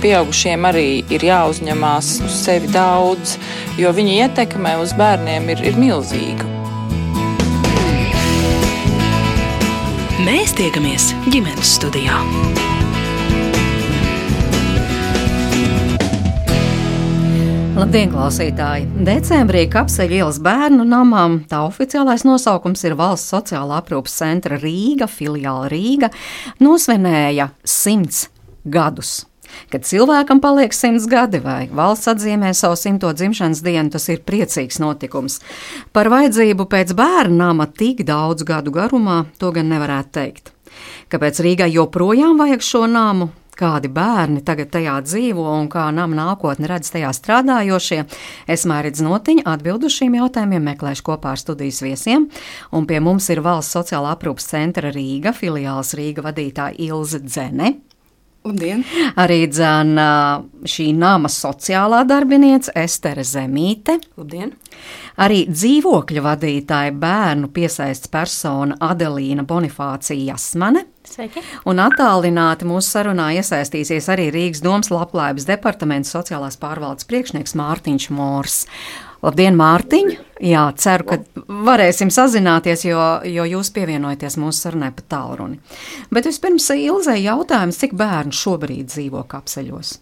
pieaugušiem arī ir jāuzņemās uz sevi daudz, jo viņa ietekme uz bērniem ir, ir milzīga. Mēs tiekamies ģimenes studijā. Labdien, klausītāji! Decembrī Kapseļa ielas bērnu namām tā oficiālais nosaukums ir Valsts sociālā aprūpas centra Rīga, filiāla Rīga, nosvinēja simts gadus. Kad cilvēkam paliek simts gadi vai valsts atzīmē savu simto dzimšanas dienu, tas ir priecīgs notikums. Par vajadzību pēc bērnu nama tik daudz gadu garumā to gan nevarētu teikt. Kāpēc Rīgai joprojām vajag šo namu? kādi bērni tagad tajā dzīvo un kā nama nākotne redz tajā strādājošie. Es mērķis notiņu atbildu šīm jautājumiem meklēšu kopā ar studijas viesiem, un pie mums ir Valsts sociālā aprūpas centra Rīga, filiāls Rīga vadītāja Ilze Dzene. Labdien! Arī dzēna šī nama sociālā darbiniece Estere Zemīte. Labdien! Arī dzīvokļa vadītāja bērnu piesaists persona Adelīna Bonifācija Jasmane. Sveiki. Un attālināti mūsu sarunā iesaistīsies arī Rīgas domas labklājības departamenta sociālās pārvaldes priekšnieks Mārtiņš Mors. Labdien, Mārtiņ! Jā, ceru, ka varēsim sazināties, jo, jo jūs pievienojaties mūsu sarunai pa tālruni. Bet vispirms Ilzai jautājums, cik bērnu šobrīd dzīvo kapseļos?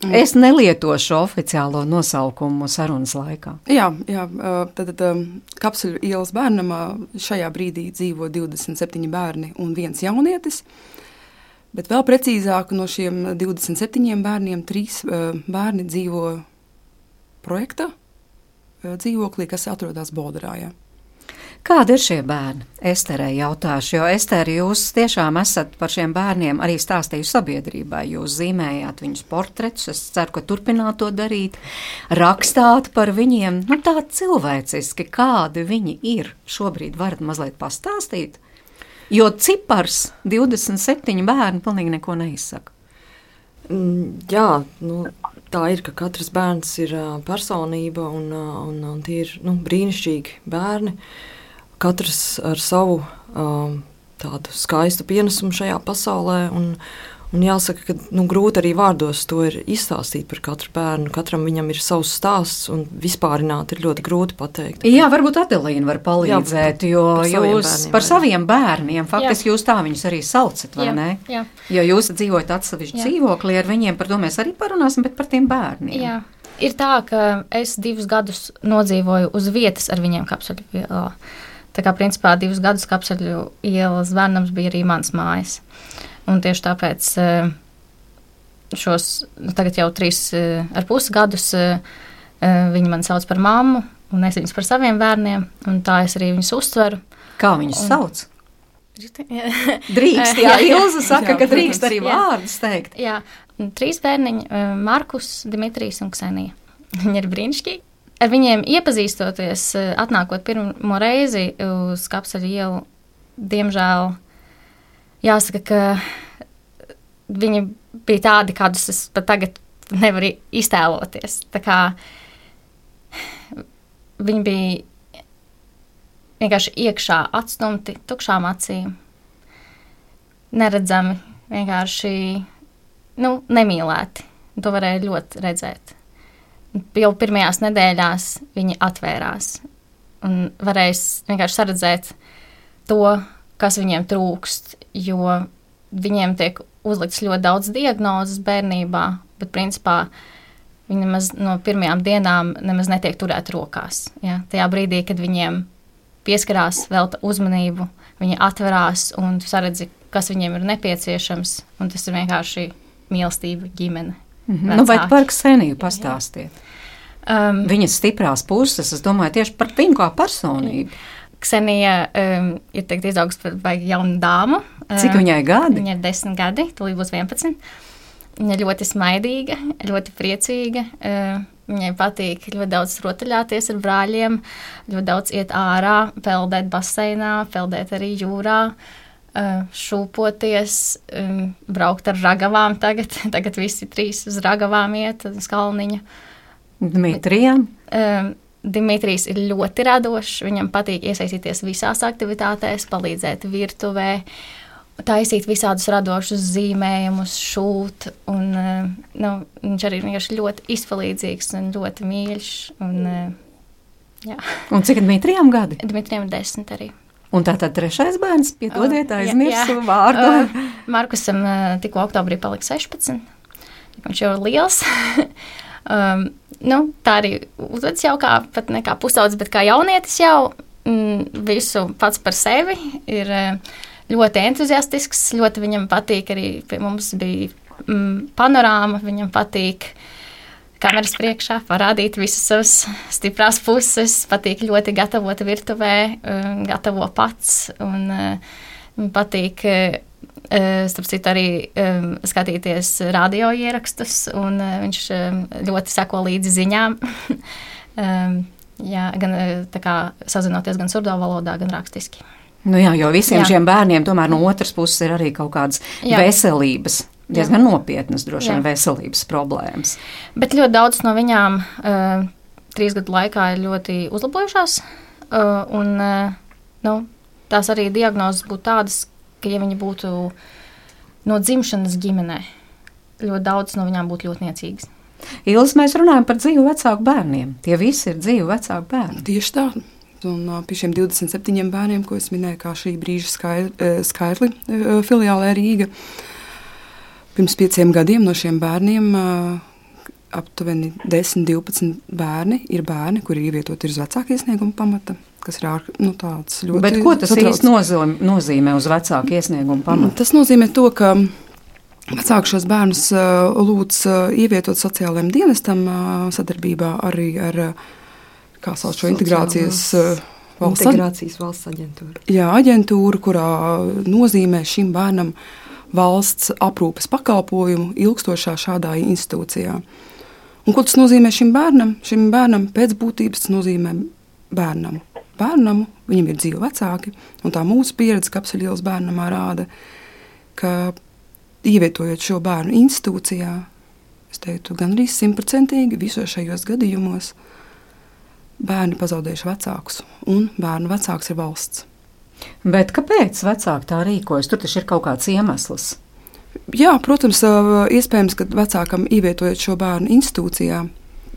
Mm. Es nelietošu oficiālo nosaukumu sarunas laikā. Jā, jā tad, tad kapsuļu ielas bērnamā šajā brīdī dzīvo 27 bērni un viens jaunietis. Bet vēl precīzāk, no šiem 27 bērniem, trīs bērni dzīvo projekta dzīvoklī, kas atrodas Bolderājā. Kādi ir šie bērni? Esterē jautāšu, jo Esteri, jūs tiešām esat par šiem bērniem arī stāstījusi sabiedrībai. Jūs zīmējāt viņus portretus, es ceru, ka turpināt to darīt, rakstāt par viņiem, nu tā cilvēciski, kādi viņi ir. Šobrīd varat mazliet pastāstīt, jo cipars 27 bērni pilnīgi neko neizsaka. Mm, jā, nu, tā ir, ka katrs bērns ir personība un, un, un tie ir nu, brīnišķīgi bērni. Katrs ar savu tādu skaistu pienesumu šajā pasaulē. Un, Un jāsaka, ka nu, grūti arī vārdos to izstāstīt par katru bērnu. Katram viņam ir savs stāsts, un vispārināt ir ļoti grūti pateikt. Jā, varbūt Adelīna var palīdzēt, jo par jūs bērniem, par saviem bērniem faktiski jā. jūs tā viņus arī saucat, vai jā, ne? Jā. Jo jūs dzīvojat atsevišķi dzīvoklī ar viņiem, par to mēs arī parunāsim, bet par tiem bērniem. Jā. Ir tā, ka es divus gadus nodzīvoju uz vietas ar viņiem kapsuļu Tā kā principā divus gadus kapsēļu ielas bērnams bija arī mans mājas. Un tieši tāpēc eh, šos nu, tagad jau trīs eh, ar pusi gadus eh, viņi man sauc par mammu, un es viņus par saviem bērniem, un tā es arī viņus uztveru. Kā viņus un, sauc? drīkst, jā, Ilza saka, jā, ka drīkst arī vārdus teikt. Jā, trīs bērniņi, Markus, Dimitrijs un Ksenija. Viņi ir brīnišķīgi ar viņiem iepazīstoties, atnākot pirmo reizi uz kapsaļu ielu, diemžēl jāsaka, ka viņi bija tādi, kādus es pat tagad nevaru iztēloties. Viņi bija vienkārši iekšā atstumti, tukšām acīm, neredzami, vienkārši nu, nemīlēti. To varēja ļoti redzēt jau pirmajās nedēļās viņi atvērās un varēs vienkārši saredzēt to, kas viņiem trūkst, jo viņiem tiek uzlikts ļoti daudz diagnozes bērnībā, bet principā viņi nemaz no pirmajām dienām nemaz netiek turēti rokās. Ja? Tajā brīdī, kad viņiem pieskarās, velta uzmanību, viņi atverās un saredzi, kas viņiem ir nepieciešams, un tas ir vienkārši mīlestība, ģimene. Mm -hmm. nu, vai par Kseniju pastāstiet? Um, Viņas stiprās puses, es domāju, tieši par viņu kā personību. Ksenija um, ir izaugusi par jaunu dāmu. Cik viņai gadi? Viņai ir 10 gadi, tūlīt būs 11. Viņa ļoti smaidīga, ļoti priecīga. Uh, viņai patīk ļoti daudz rotaļāties ar brāļiem, ļoti daudz iet ārā, peldēt baseinā, peldēt arī jūrā. Uh, Uh, šūpoties, braukt ar ragavām. Tagad, tagad visi trīs uz ragavām iet uz kalniņu. Dimitrijam? Um, Dimitrijs ir ļoti radošs. Viņam patīk iesaistīties visās aktivitātēs, palīdzēt virtuvē. Taisīt visādus radošus zīmējumus, šūt. Un, uh, nu, viņš arī ir ļoti izpalīdzīgs un ļoti mīļš. Un, uh, jā. un cik Dmitrijam gadi? Dmitrijam ir desmit arī. Un tā tad trešais bērns, piedodiet, aizmirsu uh, vārdu. Uh, Markusam uh, tikko oktobrī palika 16. Viņš jau ir liels. um, nu, tā arī uzvedas jau kā, pat ne kā pusaudzis, bet kā jaunietis jau mm, visu pats par sevi. Ir uh, ļoti entuziastisks, ļoti viņam patīk arī pie mums bija mm, panorāma, viņam patīk. Kameras priekšā parādīt visas savas stiprās puses, patīk ļoti gatavot virtuvē, um, gatavo pats. Un, uh, patīk uh, starp citu, arī um, skatīties radio ierakstus, un uh, viņš um, ļoti seko līdzi ziņām. um, jā, gan kā, sazinoties gan surdo valodā, gan rakstiski. Nu jā, jo visiem jā. šiem bērniem tomēr no otras puses ir arī kaut kādas jā. veselības. Diezgan nopietnas, droši vien, veselības problēmas. Bet ļoti daudz no viņām uh, trīs gadu laikā ir ļoti uzlabojušās. Uh, un, uh, nu, tās arī diagnozes būtu tādas, ka, ja viņi būtu no dzimšanas ģimenē, ļoti daudz no viņām būtu ļoti niecīgas. Ilgs mēs runājam par dzīvu vecāku bērniem. Tie visi ir dzīvu vecāku bērni. Tieši tā. Un pie šiem 27 bērniem, ko es minēju, kā šī brīža skaitli, skaitli filiālē Rīga, pirms pieciem gadiem no šiem bērniem aptuveni 10, 12 bērni ir bērni, kuri ievietoti uz vecāku iesniegumu pamata. Tas ir ārk, nu, ļoti. Bet ko tas īsti nozīmē, nozīmē uz vecāku iesniegumu pamata? Tas nozīmē to, ka vecāki šos bērnus lūdz ievietot sociālajiem dienestam sadarbībā arī ar kā sauc šo integrācijas uh, valsts, integrācijas valsts aģentūru. Jā, aģentūra, kurā nozīmē šim bērnam valsts aprūpes pakalpojumu ilgstošā šādā institūcijā. Un, ko tas nozīmē šim bērnam? Šim bērnam pēc būtības tas nozīmē bērnam. Bērnam viņam ir dzīvi vecāki, un tā mūsu pieredze kapsuļielas bērnamā rāda, ka ievietojot šo bērnu institūcijā, es teiktu, gandrīz simtprocentīgi visos šajos gadījumos, uh, bērni pazaudējuši vecākus, un bērnu vecāks ir valsts. Bet kāpēc vecāki tā rīkojas? Tur taču ir kaut kāds iemesls. Jā, protams, iespējams, ka vecākam ievietojot šo bērnu institūcijā,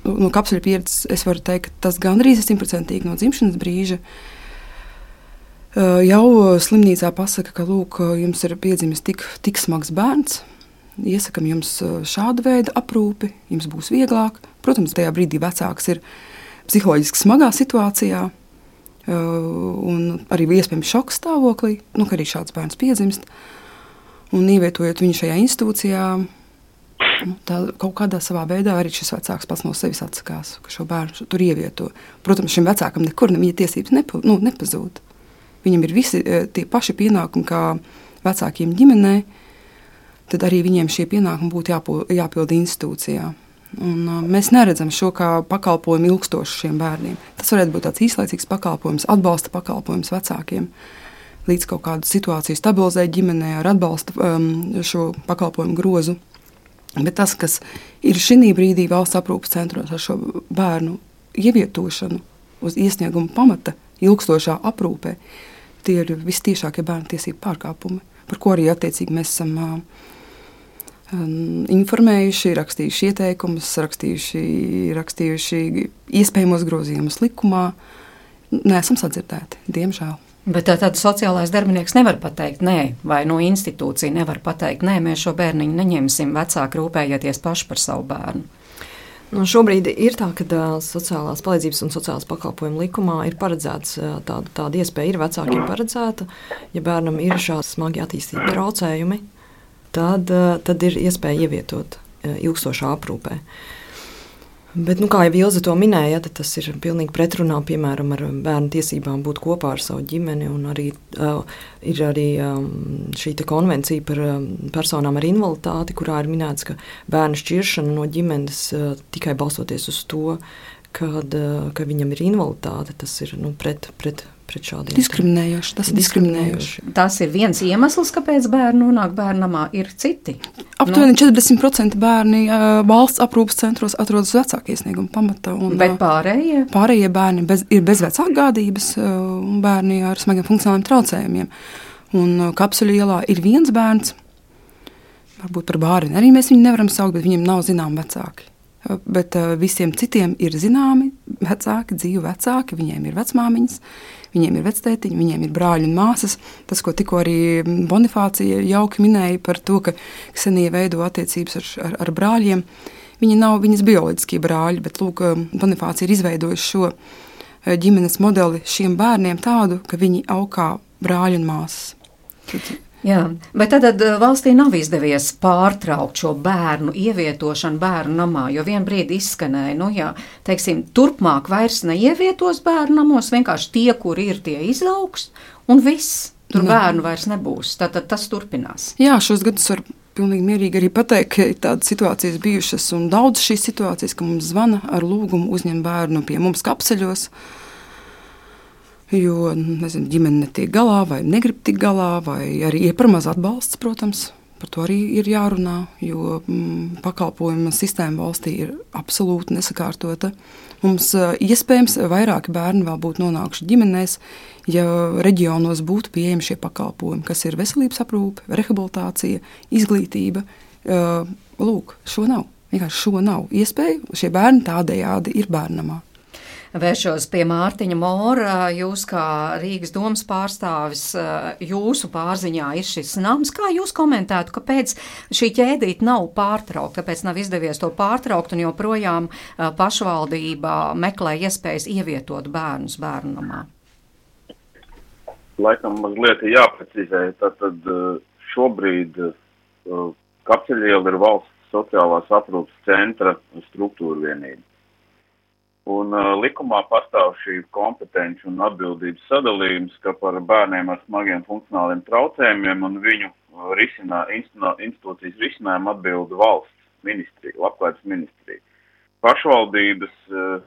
no kapsuļu pieredzes, es varu teikt, ka tas gandrīz ir simtprocentīgi no dzimšanas brīža. Jau slimnīcā pasaka, ka lūk, jums ir piedzimis tik, tik smags bērns, iesakām jums šādu veidu aprūpi, jums būs vieglāk. Protams, tajā brīdī vecāks ir ielikās psiholoģiski smagā situācijā. Uh, un arī iespējams šoka stāvoklī, nu, ka arī šāds bērns piedzimst. Un ievietojot viņu šajā institūcijā, nu, tā kaut kādā savā veidā arī šis vecāks pats no sevis atsakās, ka šo bērnu tur ievieto. Protams, šim vecākam nekur viņa tiesības nepa, nu, nepazūd. Viņam ir visi eh, tie paši pienākumi kā vecākiem ģimenē, tad arī viņiem šie pienākumi būtu jāpild institūcijā. Un, uh, mēs neredzam šo kā pakalpojumu ilgstošu šiem bērniem. Tas varētu būt tāds īslaicīgs pakalpojums, atbalsta pakalpojums vecākiem. Līdz kaut kādu situāciju stabilizēt ģimenē ar atbalstu um, šo pakalpojumu grozu. Bet tas, kas ir šī brīdī valsts aprūpes centros ar šo bērnu ievietošanu uz iesnieguma pamata, ilgstošā aprūpē, tie ir visciešākie bērnu tiesību pārkāpumi, par ko arī attiecīgi mēs esam uh, informējuši, rakstījuši ieteikumus, rakstījuši, rakstījuši iespējamos grozījumus likumā. Nesam sadzirdēti, diemžēl. Bet tā tad sociālais darbinieks nevar pateikt, nē, vai no institūcija nevar pateikt, nē, mēs šo bērniņu neņemsim, vecāki rūpējieties paši par savu bērnu. Nu, šobrīd ir tā, ka sociālās palīdzības un sociālās pakalpojumu likumā ir paredzēts tāda, tāda iespēja, ir vecākiem paredzēta, ja bērnam ir šādi smagi attīstīti traucējumi, tad, eh, tad ir iespēja ievietot eh, ilgstošā aprūpē. Bet, nu, kā jau Ilza to minēja, tas ir pilnīgi pretrunā piemēram, ar bērnu tiesībām būt kopā ar savu ģimeni. Arī, uh, ir arī um, šī konvencija par um, personām ar invaliditāti, kurā ir minēts, ka bērnu šķiršana no ģimenes uh, tikai balstoties uz to, kad, uh, ka viņam ir invaliditāte, tas ir nu, pret, pret pret šādiem diskriminējoši. Tas ir diskriminējoši. Tas ir viens iemesls, kāpēc bērni nonāk bērnamā, ir citi. Aptuveni nu, 40% bērni valsts aprūpas centros atrodas vecāku iesniegumu pamatā. Un, bet pārējie? Pārējie bērni bez, ir bez vecāku gādības un bērni ar smagiem funkcionāliem traucējumiem. Un kapsuļu ielā ir viens bērns, varbūt par bērnu arī mēs viņu nevaram saukt, bet viņam nav zināmi vecāki. Bet visiem citiem ir zināmi vecāki, dzīvi vecāki, viņiem ir vecmāmiņas, viņiem ir vectētiņi, viņiem ir brāļi un māsas. Tas, ko tikko arī Bonifācija jauki minēja par to, ka senie veido attiecības ar, ar, ar brāļiem. Viņi nav viņas bioloģiskie brāļi, bet lūk, Bonifācija ir izveidojusi šo ģimenes modeli šiem bērniem tādu, ka viņi aug kā brāļi un māsas. Jā, bet tad, eh, valstī nav izdevies pārtraukt šo bērnu ievietošanu bērnu namā, jo vienā brīdī izskanēja, nu jā, teiksim, turpmāk vairs neievietos bērnu namos, vienkārši tie, kur ir, tie izaugs, un viss, tur nu. bērnu vairs nebūs. Tad, tad tas turpinās. Jā, šos gadus var pilnīgi mierīgi arī pateikt, ka ir tādas situācijas bijušas, un daudz šīs situācijas, ka mums zvana ar lūgumu uzņemt bērnu pie mums kapseļos, jo nezinu, ģimene netiek galā, vai negrib tikt galā, vai arī ir par maz atbalsts, protams. Par to arī ir jārunā, jo mm, pakalpojuma sistēma valstī ir absolūti nesakārtota. Mums iespējams vairāki bērni vēl būtu nonākuši ģimenēs, ja reģionos būtu pieejami šie pakalpojumi, kas ir veselības aprūpe, rehabilitācija, izglītība. Lūk, šo nav. Vienkārši šo nav iespēju. Šie bērni tādējādi ir bērnamā vēršos pie Mārtiņa Mora. Jūs kā Rīgas domas pārstāvis, jūsu pārziņā ir šis nams. Kā jūs komentētu, kāpēc šī ķēdīte nav pārtraukta, kāpēc nav izdevies to pārtraukt un joprojām pašvaldība meklē iespējas ievietot bērnus bērnu namā? Laikam mazliet jāprecizē, tad šobrīd Kapceļiela ir valsts sociālās aprūpas centra struktūra vienība. Un uh, likumā pastāv šī kompetenci un atbildības sadalījums, ka par bērniem ar smagiem funkcionāliem traucējumiem un viņu uh, risinā, institūcijas risinājumu atbild valsts ministrija, labklājības ministrija. Pašvaldības uh,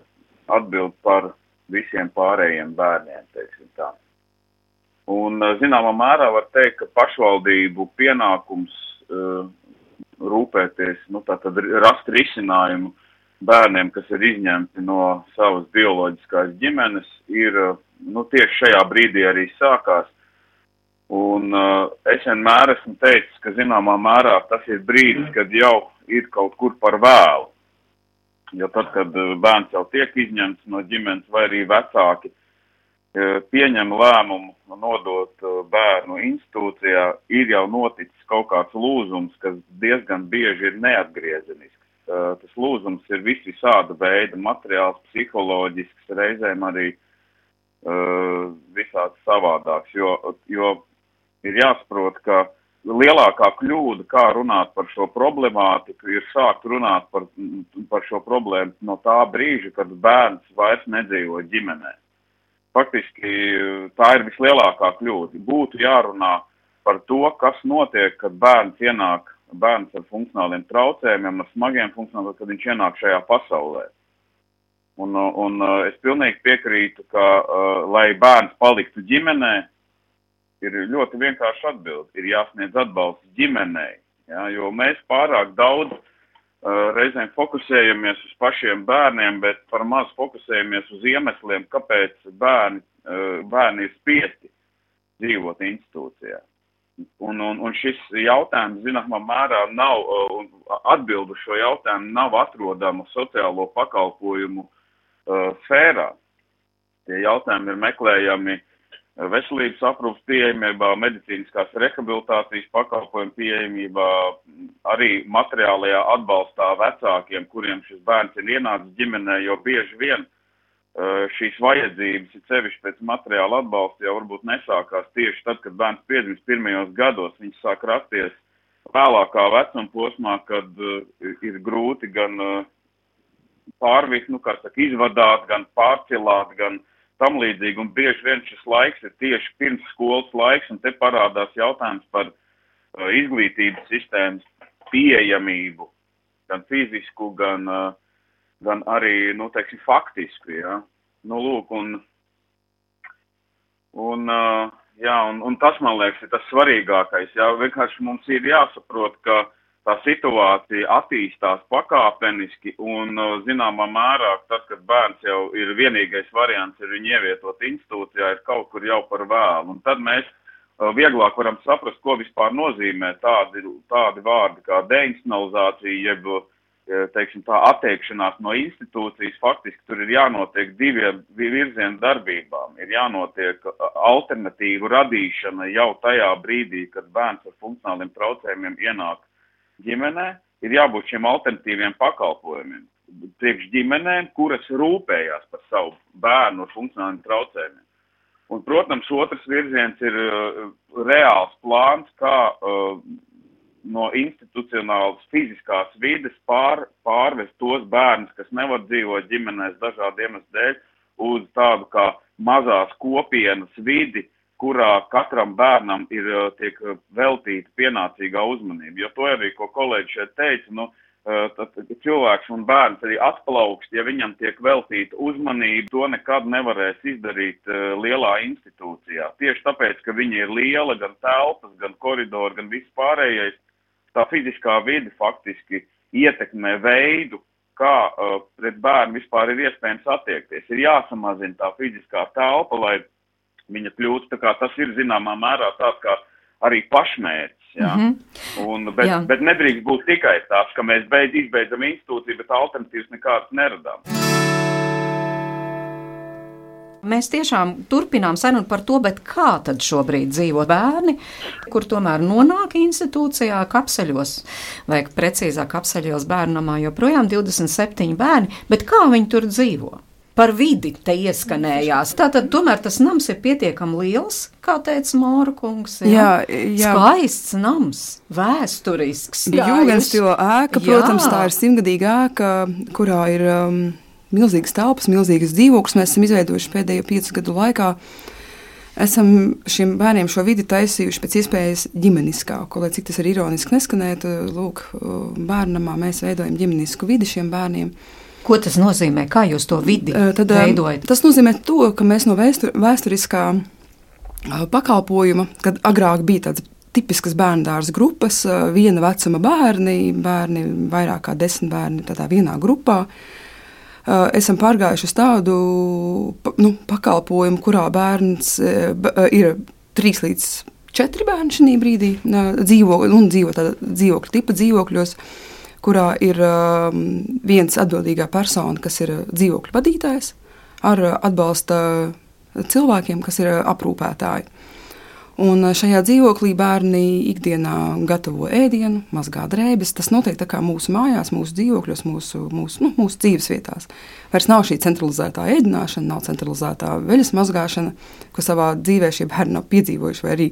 atbild par visiem pārējiem bērniem, teiksim tā. Un, uh, zināmā mērā var teikt, ka pašvaldību pienākums uh, rūpēties, nu, tātad rast risinājumu uh, bērniem, kas ir izņemti no savas bioloģiskās ģimenes, ir nu, tieši šajā brīdī arī sākās. Un uh, es vienmēr esmu teicis, ka zināmā mērā tas ir brīdis, kad jau ir kaut kur par vēlu. Jo tad, kad bērns jau tiek izņemts no ģimenes vai arī vecāki uh, pieņem lēmumu nodot uh, bērnu institūcijā, ir jau noticis kaut kāds lūzums, kas diezgan bieži ir neatgriezenisks tas lūzums ir vis visāda veida materiāls, psiholoģisks, reizēm arī uh, visāds savādāks, jo, jo ir jāsaprot, ka lielākā kļūda, kā runāt par šo problemātiku, ir sākt runāt par, par šo problēmu no tā brīža, kad bērns vairs nedzīvo ģimenē. Faktiski tā ir vislielākā kļūda. Būtu jārunā par to, kas notiek, kad bērns ienāk bērns ar funkcionāliem traucējumiem, ar smagiem funkcionāliem, kad viņš ienāk šajā pasaulē. Un, un es pilnīgi piekrītu, ka, uh, lai bērns paliktu ģimenē, ir ļoti vienkārši atbild. Ir jāsniedz atbalsts ģimenei, ja, jo mēs pārāk daudz uh, reizēm fokusējamies uz pašiem bērniem, bet par maz fokusējamies uz iemesliem, kāpēc bērni, uh, bērni ir spiesti dzīvot institūcijā. Un, un, un šis jautājums, zināmā mērā, nav, un atbildu šo jautājumu nav atrodama sociālo pakalpojumu uh, sfērā. Tie jautājumi ir meklējami veselības aprūpas pieejamībā, medicīniskās rehabilitācijas pakalpojumu pieejamībā, arī materiālajā atbalstā vecākiem, kuriem šis bērns ir ienācis ģimenē, jo bieži vien šīs vajadzības, ir sevišķi pēc materiāla atbalsta, jau varbūt nesākās tieši tad, kad bērns piedzimst pirmajos gados. Viņš sāk rasties vēlākā vecuma posmā, kad uh, ir grūti gan uh, pārvist, nu, kā saka, izvadāt, gan pārcilāt, gan tam līdzīgi. Un bieži vien šis laiks ir tieši pirms skolas laiks, un te parādās jautājums par uh, izglītības sistēmas pieejamību, gan fizisku, gan uh, gan arī, nu, teiksim, faktiski, jā. Nu, lūk, un, un, uh, jā, un, un tas, man liekas, ir tas svarīgākais, jā, vienkārši mums ir jāsaprot, ka tā situācija attīstās pakāpeniski un, uh, zināmā mērā, tas, kad bērns jau ir vienīgais variants, ir viņu ievietot institūcijā, ir kaut kur jau par vēlu. Un tad mēs vieglāk varam saprast, ko vispār nozīmē tādi, tādi vārdi kā deinstitucionalizācija, jeb teiksim, tā atteikšanās no institūcijas. Faktiski tur ir jānotiek diviem virzienu darbībām. Ir jānotiek alternatīvu radīšana jau tajā brīdī, kad bērns ar funkcionāliem traucējumiem ienāk ģimenē. Ir jābūt šiem alternatīviem pakalpojumiem. Priekš ģimenēm, kuras rūpējās par savu bērnu ar funkcionāliem traucējumiem. Un, protams, otrs virziens ir uh, reāls plāns, kā uh, no institucionālas fiziskās vides pār, pārvest tos bērnus, kas nevar dzīvot ģimenēs dažādu iemeslu dēļ, uz tādu kā mazās kopienas vidi, kurā katram bērnam ir uh, tiek veltīta pienācīgā uzmanība. Jo to arī, ko kolēģi šeit teica, nu, Eh, tad cilvēks un bērns arī atplaukst, ja viņam tiek veltīta uzmanība, to nekad nevarēs izdarīt lielā institūcijā. Tieši tāpēc, ka viņa ir liela, gan telpas, gan koridori, gan viss pārējais, tā fiziskā vide faktiski ietekmē veidu, kā uh, pret bērnu vispār ir iespējams attiekties. Ir jāsamazina tā fiziskā telpa, lai viņa kļūst tā kā tas ir zināmā mērā tāds kā arī pašmērķis. Jā. Mm -hmm. un, bet, jā. bet nedrīkst būt tikai tāds, ka mēs beidz, izbeidzam institūciju, bet alternatīvas nekādas neradām. Mēs tiešām turpinām sarunu par to, kā tad šobrīd dzīvo bērni, kur tomēr nonāk institūcijā, kapseļos, vai precīzāk kapseļos bērnamā joprojām 27 bērni, bet kā viņi tur dzīvo? par vidi te ieskanējās. Tātad tomēr tas nams ir pietiekami liels, kā teica Māra kungs. Jā, jā, jā. skaists nams, vēsturisks. Jūgens stila ēka, protams, jā. tā ir simtgadīga ēka, kurā ir um, milzīgas telpas, milzīgas dzīvoklis. Mēs esam izveidojuši pēdējo piecu gadu laikā. Esam šiem bērniem šo vidi taisījuši pēc iespējas ģimeniskāku, lai cik tas ir ironiski neskanētu. Lūk, bērnamā mēs veidojam ģimenisku vidi šiem bērniem. Uh, Ko tas nozīmē? Kā jūs to vidi Tad, veidojat? Tas nozīmē to, ka mēs no vēstur, vēsturiskā pakalpojuma, kad agrāk bija tāds tipiskas bērnu dārza grupas, viena vecuma bērni, bērni vairāk kā desmit bērni tādā vienā grupā. Esam pārgājuši uz tādu nu, pakalpojumu, kurā bērns ir trīs līdz četri bērni šī brīdī dzīvo, un dzīvo tādā dzīvokļa tipa dzīvokļos kurā ir um, viens atbildīgā persona, kas ir dzīvokļu vadītājs, ar atbalsta cilvēkiem, kas ir aprūpētāji. Un šajā dzīvoklī bērni ikdienā gatavo ēdienu, mazgā drēbes. Tas notiek mūsu mājās, mūsu dzīvokļos, mūsu, mūsu, nu, mūsu dzīves vietās. Vairs nav šī centralizētā ēdināšana, nav centralizētā veļas mazgāšana, ko savā dzīvē šie bērni nav piedzīvojuši. Vai arī,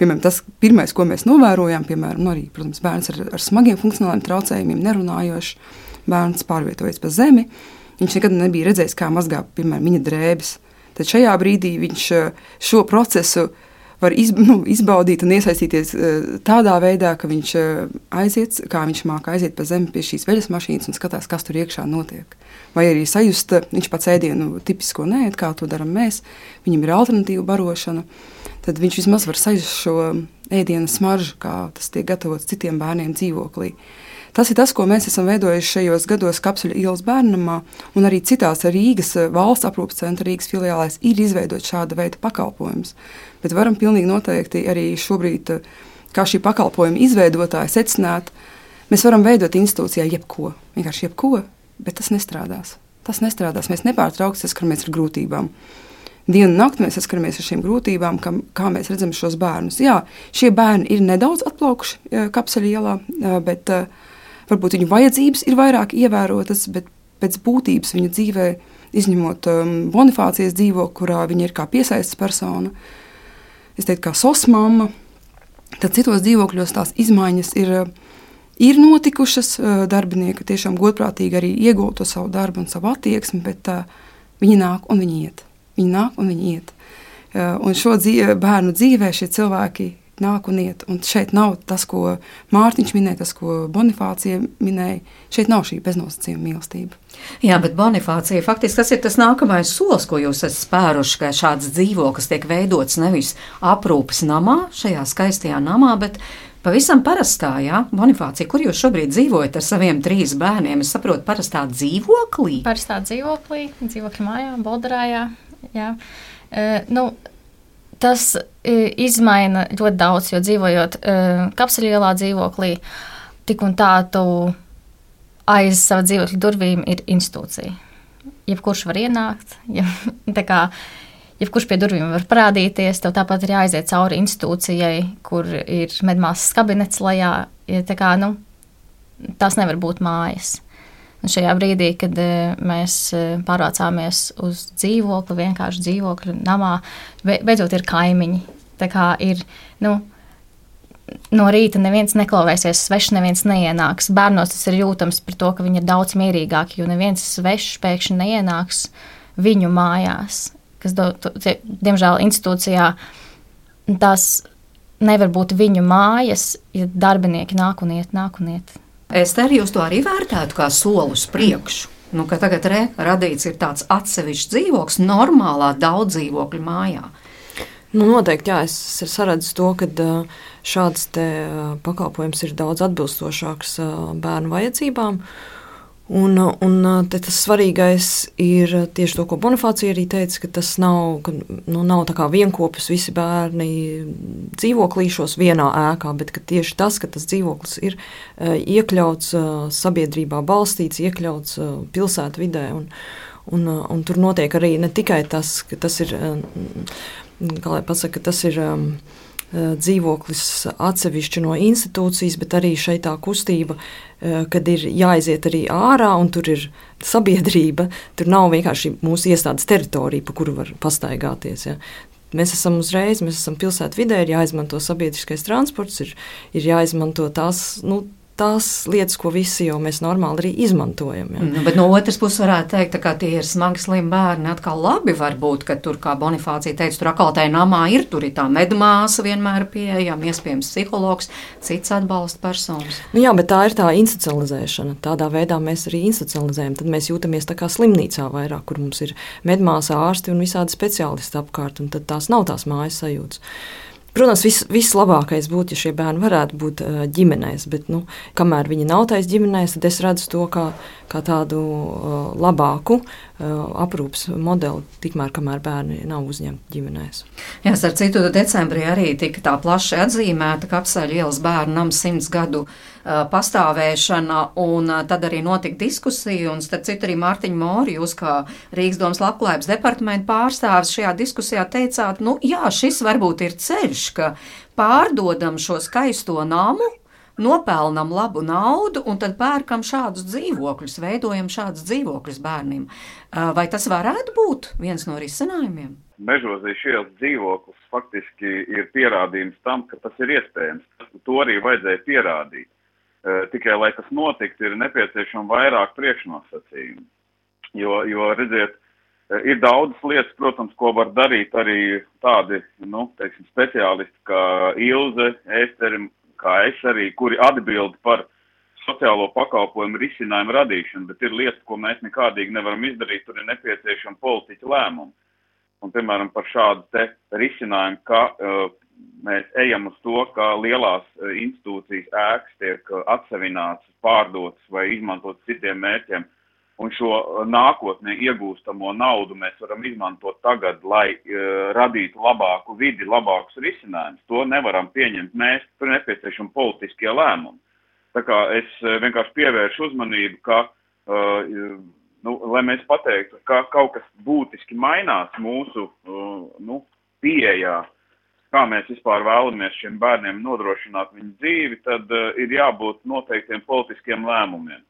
piemēram, tas pirmais, ko mēs novērojām, piemēram, nu arī, protams, bērns ar, ar smagiem funkcionāliem traucējumiem, nerunājošs, bērns pārvietojas pa zemi. Viņš nekad nebija redzējis, kā mazgā, piemēram, viņa drēbes. Tad šajā brīdī viņš šo procesu var iz, nu, izbaudīt un iesaistīties uh, tādā veidā, ka viņš uh, aiziet, kā viņš māca aiziet pa zemi pie šīs veļas mašīnas un skatās, kas tur iekšā notiek. Vai arī sajust, viņš pats ēdienu tipisko nē, kā to darām mēs, viņam ir alternatīva barošana, tad viņš vismaz var sajust šo ēdienu smaržu, kā tas tiek gatavots citiem bērniem dzīvoklī. Tas ir tas, ko mēs esam veidojuši šajos gados Kapsuļu ielas bērnamā, un arī citās Rīgas valsts aprūpas centra Rīgas filiālēs ir izveidot šāda veida pakalpojumus bet varam pilnīgi noteikti arī šobrīd, eh, kā šī pakalpojuma izveidotāja, secināt, mēs varam veidot institūcijā jebko, vienkārši jebko, bet tas nestrādās. Tas nestrādās. Mēs nepārtraukti saskaramies ar grūtībām. Dienu un naktī mēs saskaramies ar šīm grūtībām, kā, kā mēs redzam šos bērnus. Jā, šie bērni ir nedaudz atplaukuši eh, kapseļu ielā, eh, bet varbūt viņu vajadzības ir vairāk ievērotas, bet pēc būtības viņu dzīvē, izņemot um, Bonifācijas dzīvokli, kurā viņa ir kā piesaistes persona, uh, es teiktu, kā sosmāma, tad citos dzīvokļos tās izmaiņas ir, ir notikušas. Darbinieki tiešām godprātīgi arī iegūto savu darbu un savu attieksmi, bet uh, viņi nāk un viņi iet. Viņi nāk un viņi iet. Uh, un šo dzīve, bērnu dzīvē šie cilvēki nāk un iet. Un šeit nav tas, ko Mārtiņš minēja, tas, ko Bonifācija minēja. Šeit nav šī beznosacījuma mīlestība. Jā, bet Bonifācija faktiski tas ir tas nākamais solis, ko jūs esat spēruši, ka šāds dzīvoklis tiek veidots nevis aprūpes namā, šajā skaistajā namā, bet pavisam parastā, jā, Bonifācija, kur jūs šobrīd dzīvojat ar saviem trīs bērniem? Es saprotu, parastā dzīvoklī. Parastā dzīvoklī, dzīvokļa mājā, Bolderājā. Jā. Uh, nu, tas izmaina ļoti daudz, jo dzīvojot kapsuļielā dzīvoklī, tik un tā tu aiz sava dzīvokļa durvīm ir institūcija. Jebkurš var ienākt, ja, kā, jebkurš pie durvīm var parādīties. Tev tāpat ir jāaiziet cauri institūcijai, kur ir medmāsas kabinets lejā. Ja, kā, nu, tas nevar būt mājas. Un šajā brīdī, kad uh, mēs uh, pārvācāmies uz dzīvokli, vienkārši dzīvokļu namā, beidzot ir kaimiņi. Tā kā ir, nu, no rīta neviens neklausīsies, svešs neviens neienāks. Bērnos tas ir jūtams par to, ka viņi ir daudz mierīgāki, jo neviens svešs pēkšņi neienāks viņu mājās. Kas, do, tie, diemžēl, institūcijā tas nevar būt viņu mājas, ja darbinieki nāk un iet, nāk un iet. Es te arī uz to arī vērtētu kā soli uz priekšu. Nu, tagad re, radīts ir tāds atsevišķs dzīvoklis normālā daudz dzīvokļu mājā. Nu, noteikti, jā, es, saredzu to, ka šāds pakalpojums ir daudz atbilstošāks bērnu vajadzībām. Un, un tas svarīgais ir tieši to, ko Bonifācija arī teica, ka tas nav, ka, nu, nav tā kā vienopus visi bērni dzīvoklīšos vienā ēkā, bet tieši tas, ka tas dzīvoklis ir iekļauts sabiedrībā, balstīts, iekļauts pilsētvidē. Un, un, un tur notiek arī ne tikai tas, ka tas ir kā lai pasaka, tas ir um, dzīvoklis atsevišķi no institūcijas, bet arī šeit tā kustība, uh, kad ir jāiziet arī ārā un tur ir sabiedrība. Tur nav vienkārši mūsu iestādes teritorija, pa kuru var pastaigāties. Ja. Mēs esam uzreiz, mēs esam pilsētvidē, ir jāizmanto sabiedriskais transports, ir, ir jāizmanto tās. Nu, tās lietas, ko visi jau mēs normāli arī izmantojam. Ja. Nu, bet no otras puses, varētu teikt, ka tie ir smagi slimi bērni. Atkal labi var būt, ka tur, kā Bonifācija teica, tur atkal tajā namā ir, tur ir tā medmāsa vienmēr pieejama, iespējams, psihologs, cits atbalsta personas. Nu, jā, bet tā ir tā institucionalizēšana. Tādā veidā mēs arī institucionalizējam. Tad mēs jūtamies tā kā slimnīcā vairāk, kur mums ir medmāsa, ārsti un visādi speciālisti apkārt, un tad tās nav tās mājas sajūtas. Protams, vis, vislabākais būtu, ja šie bērni varētu būt ģimenēs, bet nu, kamēr viņi nav taisa ģimenēs, tad es redzu to kā, kā tādu labāku aprūpas modeli, tikmēr kamēr bērni nav uzņemti ģimenēs. Jā, ar citu decembrī arī tika tā plaši atzīmēta Kapsēļa ielas bērnu nams simts gadu pastāvēšana, un tad arī notika diskusija, un starp citu arī Mārtiņa Mori, jūs kā Rīgas domas labklājības departamenta pārstāvis šajā diskusijā teicāt, nu jā, šis varbūt ir ceļš, ka pārdodam šo skaisto namu, nopelnam labu naudu un tad pērkam šādus dzīvokļus, veidojam šādus dzīvokļus bērniem. Vai tas varētu būt viens no risinājumiem? Mežozīs šīs dzīvoklis faktiski ir pierādījums tam, ka tas ir iespējams. To arī vajadzēja pierādīt. Eh, tikai, lai tas notiktu, ir nepieciešama vairāk priekšnosacījumu. Jo, jo redziet, eh, ir daudzas lietas, protams, ko var darīt arī tādi, nu, teiksim, speciālisti kā Ilze, Ēsteri, kā es arī, kuri atbild par sociālo pakalpojumu risinājumu radīšanu, bet ir lietas, ko mēs nekādīgi nevaram izdarīt, tur ir nepieciešama politiķa lēmuma. Un, piemēram, par šādu te risinājumu, ka uh, mēs ejam uz to, ka lielās e, institūcijas ēkas tiek e, atsevinātas, pārdotas vai izmantotas citiem mērķiem, un šo e, nākotnē iegūstamo naudu mēs varam izmantot tagad, lai uh, radītu labāku vidi, labākus risinājumus. To nevaram pieņemt mēs, tur nepieciešami politiskie lēmumi. Tā kā es vienkārši pievēršu uzmanību, ka, uh, nu, lai mēs pateiktu, ka kaut kas būtiski mainās mūsu uh, nu, pieejā, uh, kā mēs vispār vēlamies šiem bērniem nodrošināt viņu dzīvi, tad uh, ir jābūt noteiktiem politiskiem lēmumiem.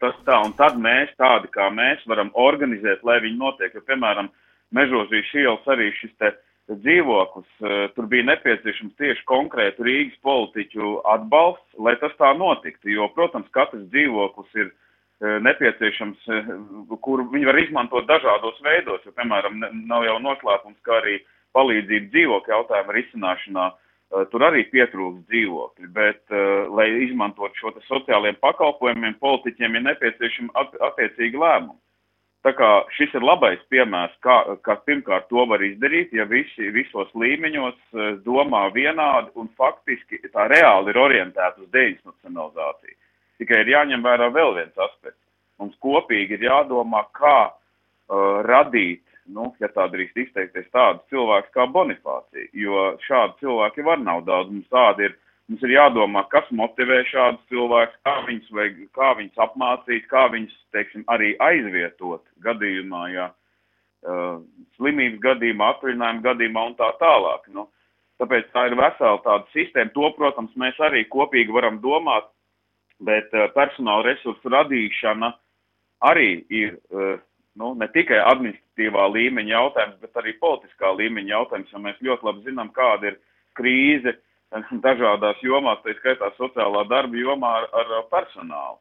Tas tā, un tad mēs, tādi kā mēs, varam organizēt, lai viņi notiek. Jo, piemēram, Mežozīs ielas arī šis te dzīvoklis, uh, tur bija nepieciešams tieši konkrētu Rīgas politiķu atbalsts, lai tas tā notiktu. Jo, protams, katrs dzīvoklis ir uh, nepieciešams, kur viņi var izmantot dažādos veidos, jo, piemēram, nav jau noslēpums, ka arī uh, palīdzību dzīvokļu jautājumu risināšanā, uh, tur arī pietrūkst dzīvokļi, bet, uh, lai izmantot šo sociālajiem pakalpojumiem, politiķiem ir nepieciešami at attiecīgi lēmumi. Tā kā šis ir labais piemērs, kā, kā pirmkārt to var izdarīt, ja visi visos līmeņos uh, domā vienādi un faktiski tā reāli ir orientēta uz deinstitucionalizāciju. Tikai ir jāņem vērā vēl viens aspekts. Mums kopīgi ir jādomā, kā uh, radīt nu, ja tā drīkst izteikties, tādu cilvēku kā Bonifācija, jo šādu cilvēku var nav daudz. Mums tādi ir, mums ir jādomā, kas motivē šādus cilvēkus, kā viņus, vajag, kā viņus apmācīt, kā viņus, teiksim, arī aizvietot gadījumā, ja uh, slimības gadījumā, atvaļinājuma gadījumā un tā tālāk. Nu, tāpēc tā ir vesela tāda sistēma. To, protams, mēs arī kopīgi varam domāt, bet uh, personāla resursu radīšana arī ir uh, nu, ne tikai administratīvā līmeņa jautājums, bet arī politiskā līmeņa jautājums, jo mēs ļoti labi zinām, kāda ir krīze dažādās jomās, tā skaitā sociālā darba jomā ar, ar personālu.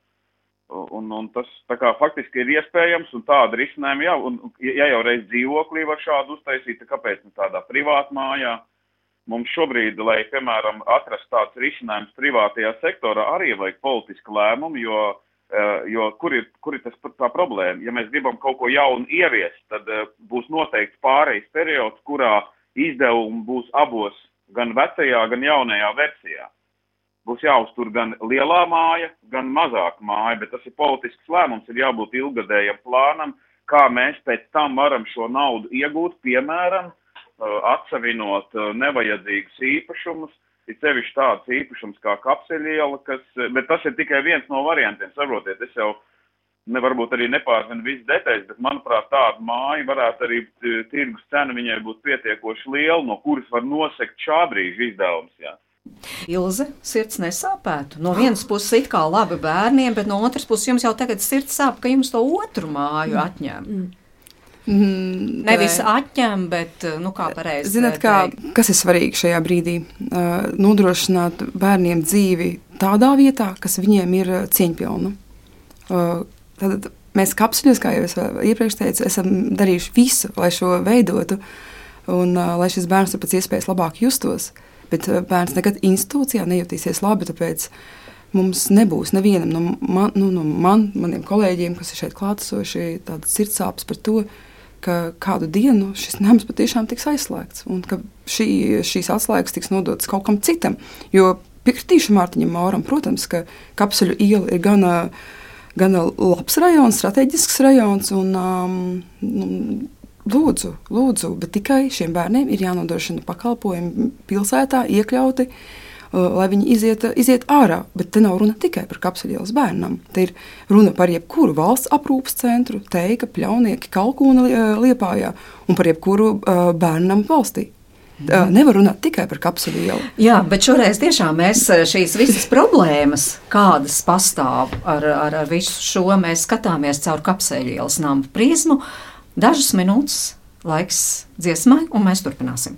Un, un tas tā kā faktiski ir iespējams, un tāda risinājuma jau, un ja jau reiz dzīvoklī var šādu uztaisīt, tad kāpēc ne tādā privātā mājā? Mums šobrīd, lai, piemēram, atrastu tāds risinājums privātajā sektorā, arī vajag politisku lēmumu, jo uh, jo kur ir, kur ir tas, tā problēma? Ja mēs gribam kaut ko jaunu ieviest, tad uh, būs noteikts pārejas periods, kurā izdevumi būs abos, gan vecajā, gan jaunajā versijā. Būs jāuztur gan lielā māja, gan mazāka māja, bet tas ir politisks lēmums, ir jābūt ilgadējam plānam, kā mēs pēc tam varam šo naudu iegūt, piemēram, uh, atsevinot nevajadzīgus īpašumus, ir sevišķi tāds īpašums kā kapseļiela, kas, bet tas ir tikai viens no variantiem, saprotiet, es jau nevarbūt arī nepārzinu visas detaļas, bet manuprāt tāda māja varētu arī tirgus cena viņai būt pietiekoši liela, no kuras var nosekt šā brīža izdevums, jā. Ilze, sirds nesāpētu. No vienas puses, it kā labi bērniem, bet no otras puses, jums jau tagad sirds sāp, ka jums to otru māju atņem. Mm. Mm, Nevis atņem, bet nu, kā pareizi. Zināt, kā, kas ir svarīgi šajā brīdī? Uh, nodrošināt bērniem dzīvi tādā vietā, kas viņiem ir cieņpilna. Uh, tad mēs kapsuļos, kā jau es iepriekš teicu, esam darījuši visu, lai šo veidotu un uh, lai šis bērns pēc iespējas labāk justos. Bet uh, bērns nekad institūcijā nejutīsies labi, tāpēc mums nebūs nevienam no, man, nu, no man, maniem kolēģiem, kas ir šeit klātesoši, tādas sirdsāpes par to, ka kādu dienu šis nams patiešām tiks aizslēgts un ka šī, šīs atslēgas tiks nodotas kaut kam citam. Jo piekritīšu Mārtiņam Mauram, protams, ka kapsuļu iela ir gana, gana labs rajons, strateģisks rajons. Un, um, nu, Lūdzu, lūdzu, bet tikai šiem bērniem ir jānodrošina pakalpojumi pilsētā, iekļauti Uh, lai viņi iziet, iziet ārā. Bet te nav runa tikai par kapsuļielas bērnam. Te ir runa par jebkuru valsts aprūpas centru, teika, pļaunieki, kalkūna uh, liepājā un par jebkuru bērnam valstī. Uh, nevar runāt tikai par kapsuļu ielu. Jā, bet šoreiz tiešām mēs šīs visas problēmas, kādas pastāv ar, ar, ar visu šo, mēs skatāmies caur kapsuļu ielas namu prizmu. Dažas minūtes laiks dziesmai, un mēs turpināsim.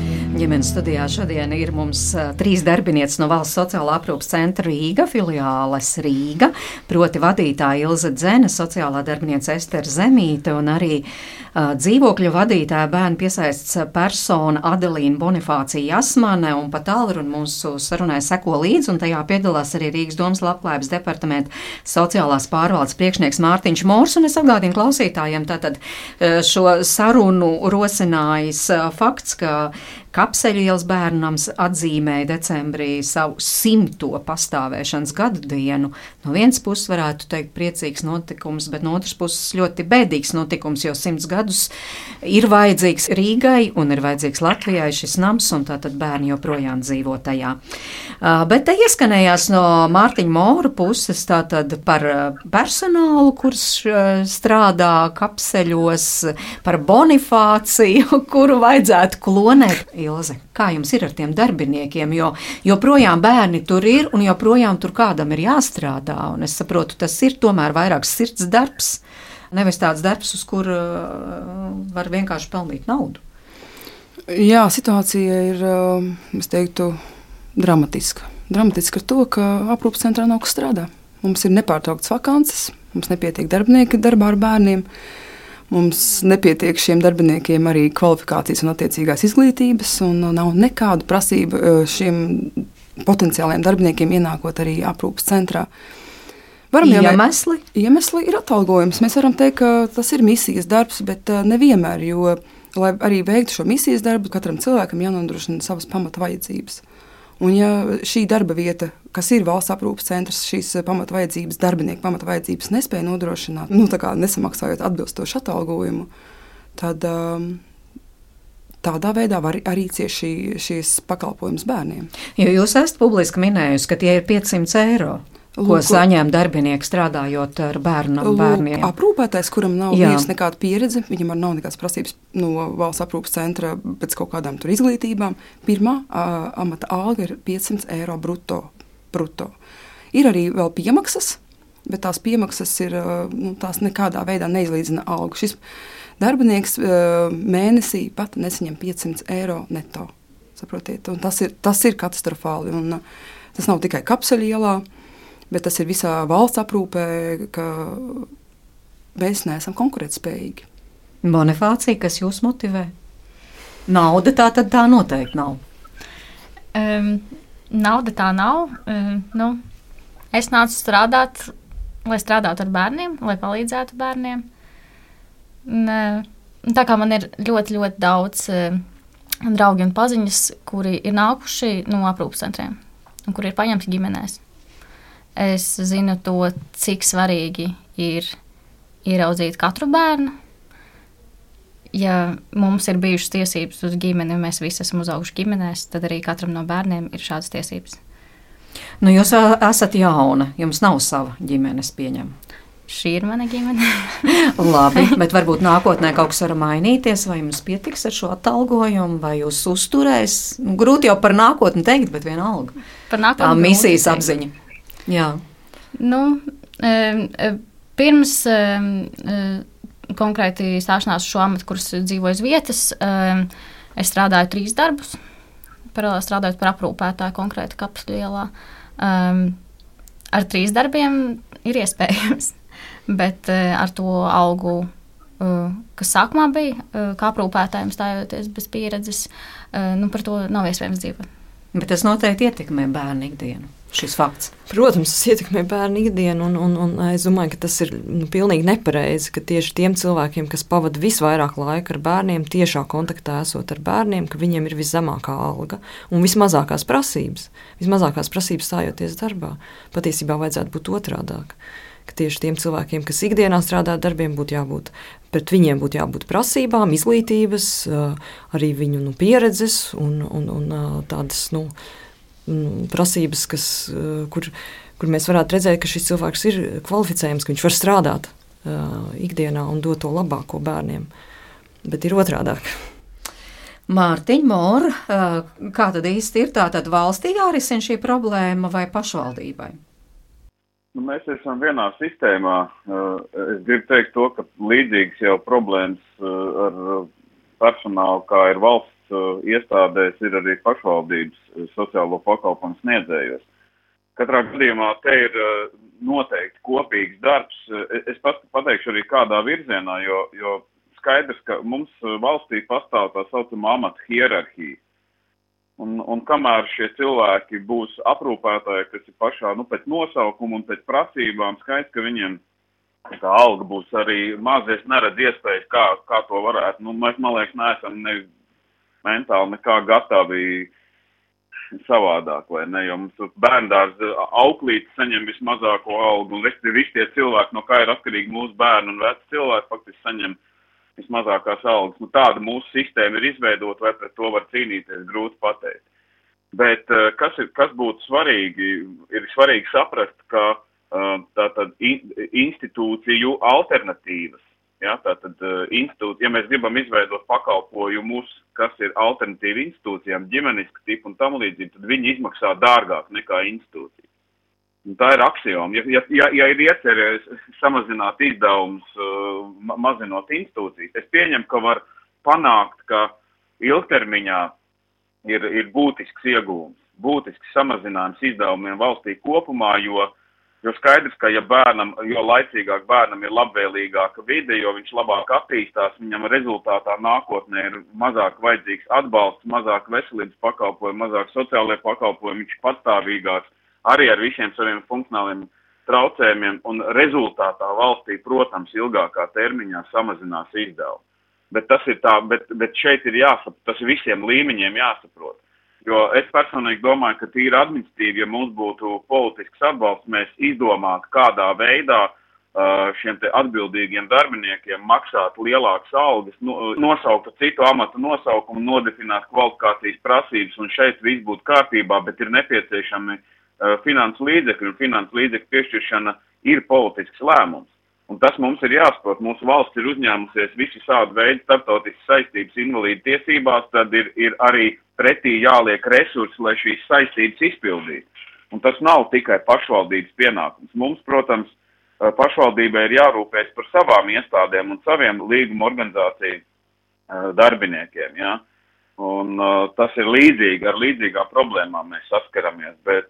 Ģimenes studijā šodien ir mums trīs darbinieces no Valsts sociālā aprūpas centra Rīga, filiāles Rīga, proti vadītāja Ilze Dzene, sociālā darbinieca Ester Zemīte un arī uh, dzīvokļu vadītāja bērnu piesaists persona Adelīna Bonifācija Jasmane. Un pat tālrun mūsu sarunai seko līdzi, un tajā piedalās arī Rīgas domas labklājības departamenta sociālās pārvaldes priekšnieks Mārtiņš Mors, un es atgādinu klausītājiem tātad šo sarunu rosinājis fakts, ka Kapseļielas bērnams atzīmēja decembrī savu simto pastāvēšanas gadu dienu. No vienas puses varētu teikt priecīgs notikums, bet no otras puses ļoti bēdīgs notikums, jo simts gadus ir vajadzīgs Rīgai un ir vajadzīgs Latvijai šis nams, un tātad bērni joprojām dzīvo tajā. Bet te ieskanējās no Mārtiņa Mūra puses tātad par personālu, kurš strādā kapseļos, par bonifāciju, kuru vajadzētu klonēt. Ilze, kā jums ir ar tiem darbiniekiem? Jo joprojām bērni tur ir un joprojām tur kādam ir jāstrādā. Un es saprotu, tas ir tomēr vairāk sirds darbs, nevis tāds darbs, uz kuru uh, var vienkārši pelnīt naudu. Jā, situācija ir, uh, es teiktu, dramatiska. Dramatiska ar to, ka aprūpas centrā nav kas strādā. Mums ir nepārtraukts vakances, mums nepietiek darbinieki darbā ar bērniem. Uh, Mums nepietiek šiem darbiniekiem arī kvalifikācijas un attiecīgās izglītības, un nav nekādu prasību e, šiem potenciāliem darbiniekiem ienākot arī aprūpas centrā. Varam iemesli? Jau, iemesli ir atalgojums. Mēs varam teikt, ka tas ir misijas darbs, bet e, nevienmēr, jo, lai arī veiktu šo misijas darbu, katram cilvēkam jānodrošina savas pamata vajadzības. Un, ja šī darba vieta, kas ir valsts aprūpes centrs, šīs pamatvajadzības, darbinieku pamatvajadzības nespēja nodrošināt, nu, nesamaksājot atbilstošu atalgojumu, tad um, tādā veidā var arī ciest šī, šīs pakalpojums bērniem. Jo jūs esat publiski minējusi, ka tie ir 500 eiro. Lūk, ko saņem darbinieki strādājot ar bērnu, lūk, bērniem. Aprūpētājs, kuram nav bijusi nekāda pieredze, viņam nav nekādas prasības no valsts aprūpas centra pēc kaut kādām izglītībām. Pirmā uh, amata alga ir 500 eiro brutto. brutto. Ir arī vēl piemaksas, bet tās piemaksas ir, uh, nu, tās nekādā veidā neizlīdzina algu. Šis darbinieks uh, mēnesī pat nesaņem 500 eiro neto. Saprotiet? Un tas ir, tas ir katastrofāli. Un, uh, tas nav tikai kapseļu ielā bet tas ir visā valsts aprūpē, ka mēs neesam konkurētspējīgi. Bonifācija, kas jūs motivē? Nauda tā tad tā noteikti nav. Um, nauda tā nav. Um, nu, es nācu strādāt, lai strādātu ar bērniem, lai palīdzētu bērniem. Un, uh, tā kā man ir ļoti, ļoti daudz uh, draugi un paziņas, kuri ir nākuši no aprūpas centriem un kuri ir paņemti ģimenēs. Es zinu to, cik svarīgi ir ieraudzīt katru bērnu. Ja mums ir bijušas tiesības uz ģimeni, mēs visi esam uzauguši ģimenēs, tad arī katram no bērniem ir šādas tiesības. Nu, jūs esat jauna, jums nav sava ģimenes pieņemta. Šī ir mana ģimene. Labi, bet varbūt nākotnē kaut kas var mainīties, vai jums pietiks ar šo atalgojumu, vai jūs uzturēs. Nu, grūti jau par nākotni teikt, bet vienalga. Par nākotni. Tā misijas apziņa. Jā. Nu, pirms konkrēti stāšanās šo amatu, kurus dzīvoju uz vietas, es strādāju trīs darbus. Paralēli strādājot par aprūpētāju konkrēti kapsļu ielā. Ar trīs darbiem ir iespējams, bet ar to algu, kas sākumā bija, kā aprūpētājiem stājoties bez pieredzes, nu, par to nav iespējams dzīvot. Bet tas noteikti ietekmē bērnu ikdienu šis fakts? Protams, tas ietekmē bērnu ikdienu, un, un, un es domāju, ka tas ir nu, pilnīgi nepareizi, ka tieši tiem cilvēkiem, kas pavada visvairāk laika ar bērniem, tiešā kontaktā esot ar bērniem, ka viņiem ir viszemākā alga un vismazākās prasības. Vismazākās prasības stājoties darbā. Patiesībā vajadzētu būt otrādāk ka tieši tiem cilvēkiem, kas ikdienā strādā ar darbiem, būtu jābūt, pret viņiem būtu jābūt prasībām, izglītības, arī viņu nu, pieredzes un, un, un tādas nu, prasības, kas, eh, kur, kur mēs varētu redzēt, ka šis cilvēks ir kvalificējams, ka viņš var strādāt uh, ikdienā un dot to labāko bērniem. Bet ir otrādāk. Mārtiņa Mūra, uh, kā tad īsti ir tā, tad valstī jārisina šī problēma vai pašvaldībai? Nu, mēs esam vienā sistēmā. Es gribu teikt to, ka līdzīgas jau problēmas ar personālu, kā ir valsts uh, iestādēs, ir arī pašvaldības uh, sociālo pakalpojumu sniedzējos. Katrā gadījumā te ir uh, noteikti kopīgs darbs. Uh, es pat pateikšu arī kādā virzienā, jo, jo skaidrs, ka mums uh, valstī pastāv tā saucamā amata hierarhija. Un, un kamēr šie cilvēki būs aprūpētāji, kas ir pašā nu, pēc nosaukuma un pēc prasībām, skaidrs, ka viņiem tā alga būs arī maz, es neredzu iespējas, kā, kā to varētu. Nu, mēs, man liekas, neesam ne mentāli nekā gatavi savādāk, vai ne? Jo mums bērndārs auklītis saņem vismazāko algu, un visi tie cilvēki, no kā ir atkarīgi mūsu bērni un veci cilvēki, faktiski saņem vismazākās algas. Nu, tāda mūsu sistēma ir izveidota, vai pret to var cīnīties, grūti pateikt. Bet eh, kas, ir, kas būtu svarīgi, ir svarīgi saprast, ka uh, tātad institūciju alternatīvas Ja, tātad, uh, institūti, ja mēs gribam izveidot pakalpojumus, kas ir alternatīvi institūcijām, ģimeniska tipa un tam līdzīgi, tad viņi izmaksā dārgāk nekā institūcija. Un tā ir axioma. Ja, ja, ja, ja ir iecerējies samazināt izdevumus, uh, ma mazinot institūcijas, es pieņemu, ka var panākt, ka ilgtermiņā ir, ir būtisks iegūms, būtisks samazinājums izdevumiem valstī kopumā, jo uh, Jo skaidrs, ka ja bērnam, jo laicīgāk bērnam ir labvēlīgāka vide, jo viņš labāk attīstās, viņam rezultātā nākotnē ir mazāk vajadzīgs atbalsts, mazāk veselības pakalpojumi, mazāk sociālajie pakalpojumi, viņš patstāvīgāks arī ar visiem saviem funkcionāliem traucējumiem, un rezultātā valstī, protams, ilgākā termiņā samazinās izdevumi. Bet tas ir tā, bet, bet šeit ir jāsaprot, tas visiem līmeņiem jāsaprot Jo es personīgi domāju, ka tīri administratīvi, ja mums būtu politisks atbalsts, mēs izdomātu, kādā veidā uh, šiem atbildīgiem darbiniekiem maksāt lielākas algas, no, nosaukt citu amatu nosaukumu, nodefinēt kvalifikācijas prasības, un šeit viss būtu kārtībā, bet ir nepieciešami uh, finansu līdzekļi, un finansu līdzekļu piešķiršana ir politisks lēmums. Un tas mums ir jāsaprot. Mūsu valsts ir uzņēmusies visu šādu veidu starptautiskas saistības invalīdu tiesībās, tad ir, ir arī pretī jāliek resursi, lai šīs saistības izpildītu. Un tas nav tikai pašvaldības pienākums. Mums, protams, pašvaldībai ir jārūpēs par savām iestādēm un saviem līguma organizāciju darbiniekiem. Ja? Un, uh, tas ir līdzīgi, ar līdzīgām problēmām mēs saskaramies, bet,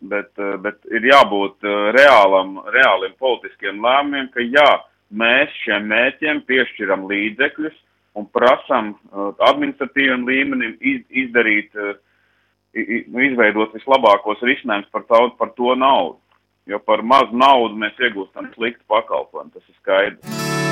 bet, uh, bet ir jābūt uh, reālam, reāliem politiskiem lēmumiem, ka jā, mēs šiem mērķiem piešķiram līdzekļus, un prasam uh, administratīviem līmenim iz, izdarīt, nu, izveidot vislabākos risinājumus par, taut, par to naudu. Jo par mazu naudu mēs iegūstam sliktu pakalpojumu, tas ir skaidrs.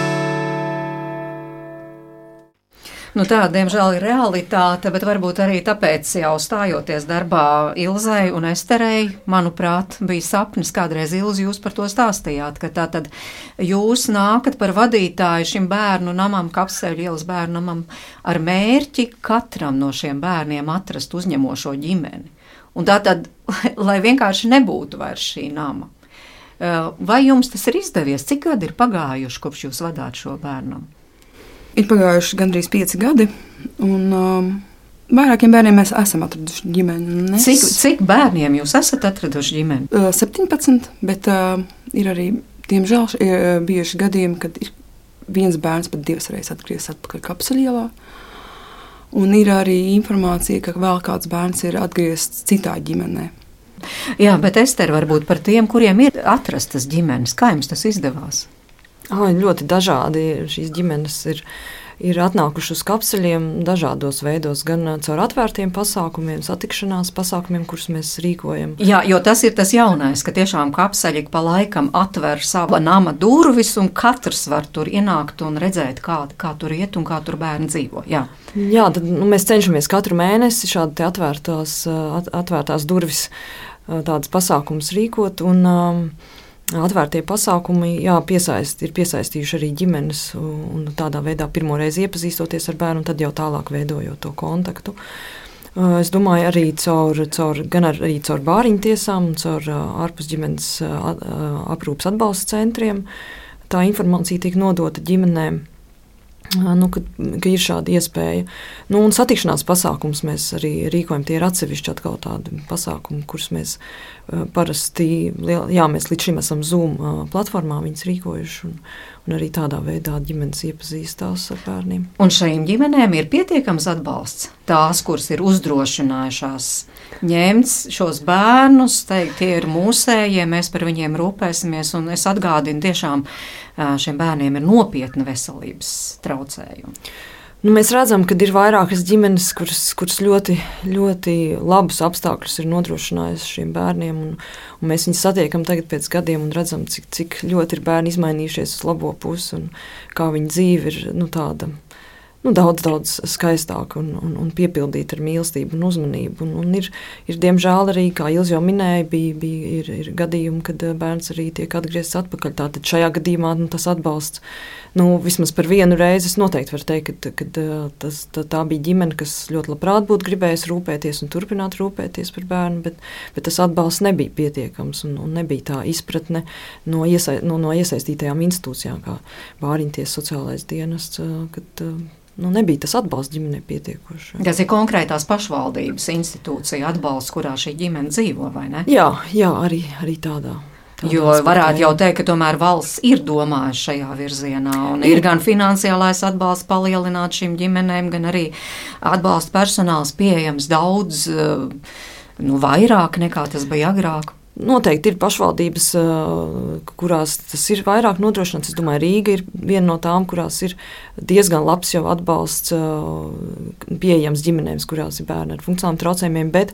Nu, tā, diemžēl, ir realitāte, bet varbūt arī tāpēc jau stājoties darbā Ilzai un Esterei, manuprāt, bija sapnis. Kādreiz Ilzi jūs par to stāstījāt, ka tā tad jūs nākat par vadītāju šim bērnu namam, kapseļu ielas bērnu namam, ar mērķi katram no šiem bērniem atrast uzņemošo ģimeni. Un tā tad, lai vienkārši nebūtu vairs šī nama. Vai jums tas ir izdevies? Cik gadi ir pagājuši, kopš jūs vadāt šo bērnu? Ir pagājuši gandrīz pieci gadi, un um, vairākiem bērniem mēs esam atraduši ģimeni. Cik, cik bērniem jūs esat atraduši ģimeni? Uh, 17, bet uh, ir arī, diemžēl, ir uh, bijuši gadījumi, kad ir viens bērns pat divas reizes atgriezies atpakaļ kapsuļielā. Un ir arī informācija, ka vēl kāds bērns ir atgriezts citā ģimenē. Jā, bet Ester, varbūt par tiem, kuriem ir atrastas ģimenes, kā jums tas izdevās? Oh, ļoti dažādi šīs ģimenes ir. Ir atnākuši uz kapseļiem dažādos veidos, gan caur atvērtiem pasākumiem, satikšanās pasākumiem, kurus mēs rīkojam. Jā, jo tas ir tas jaunais, ka tiešām kapseļi pa laikam atver savu nama durvis, un katrs var tur ienākt un redzēt, kā, kā tur iet un kā tur bērni dzīvo. Jā, Jā tad nu, mēs cenšamies katru mēnesi šādi atvērtās, atvērtās durvis, tādas pasākumus rīkot. Un, um, Atvērtie pasākumi jā, piesaist, ir piesaistījuši arī ģimenes, un tādā veidā pirmo reizi iepazīstoties ar bērnu, tad jau tālāk veidojot to kontaktu. Es domāju, arī caur, caur, arī caur bāriņu tiesām, caur ārpus ģimenes aprūpas atbalsta centriem. Tā informācija tiek nodota ģimenēm Nu, ka, ka ir šāda iespēja. Nu, un satikšanās pasākums mēs arī rīkojam. Tie ir atsevišķi atkal tādi pasākumi, kurus mēs parasti, jā, mēs līdz šim esam Zoom uh, platformā viņus rīkojuši. Un, un arī tādā veidā ģimenes iepazīstās ar bērniem. Un šīm ģimenēm ir pietiekams atbalsts. Tās, kuras ir uzdrošinājušās ņemt šos bērnus, teikt, tie ir mūsējie, mēs par viņiem rūpēsimies. Un es atgādinu, tiešām šiem bērniem ir nopietni veselības traucējumi. Nu, mēs redzam, ka ir vairākas ģimenes, kuras, kuras ļoti, ļoti labus apstākļus ir nodrošinājusi šiem bērniem. Un, un mēs viņus satiekam tagad pēc gadiem un redzam, cik, cik ļoti ir bērni izmainījušies uz labo pusi un kā viņa dzīve ir nu, tāda nu, daudz, daudz skaistāka un, un, un piepildīta ar mīlestību un uzmanību. Un, un ir, ir, diemžēl, arī, kā Ilza jau minēja, bija, bija ir, ir gadījumi, kad eh, bērns arī tiek atgriezts atpakaļ. Tātad šajā gadījumā nu, tas atbalsts, nu, vismaz par vienu reizi, es noteikti varu teikt, ka eh, tas, tā, tā bija ģimene, kas ļoti labprāt būtu gribējusi rūpēties un turpināt rūpēties par bērnu, bet, bet tas atbalsts nebija pietiekams un, un nebija tā izpratne no, iesa, no, no iesaistītajām institūcijām, kā bāriņties sociālais dienests. Eh, kad, nu, nebija tas atbalsts ģimenei pietiekošs. Tas ir konkrētās pašvaldības institūcija atbalsts, kurā šī ģimene dzīvo, vai ne? Jā, jā arī, arī tādā. Tādā jo varētu jau teikt, ka tomēr valsts ir domājusi šajā virzienā. Ir gan finansiālais atbalsts palielināt šīm ģimenēm, gan arī atbalsta personāls pieejams daudz nu, vairāk nekā tas bija agrāk. Noteikti ir pašvaldības, kurās tas ir vairāk nodrošināts. Es domāju, Rīga ir viena no tām, kurās ir diezgan labs jau atbalsts pieejams ģimenēm, kurās ir bērni ar funkcionāliem traucējumiem, bet,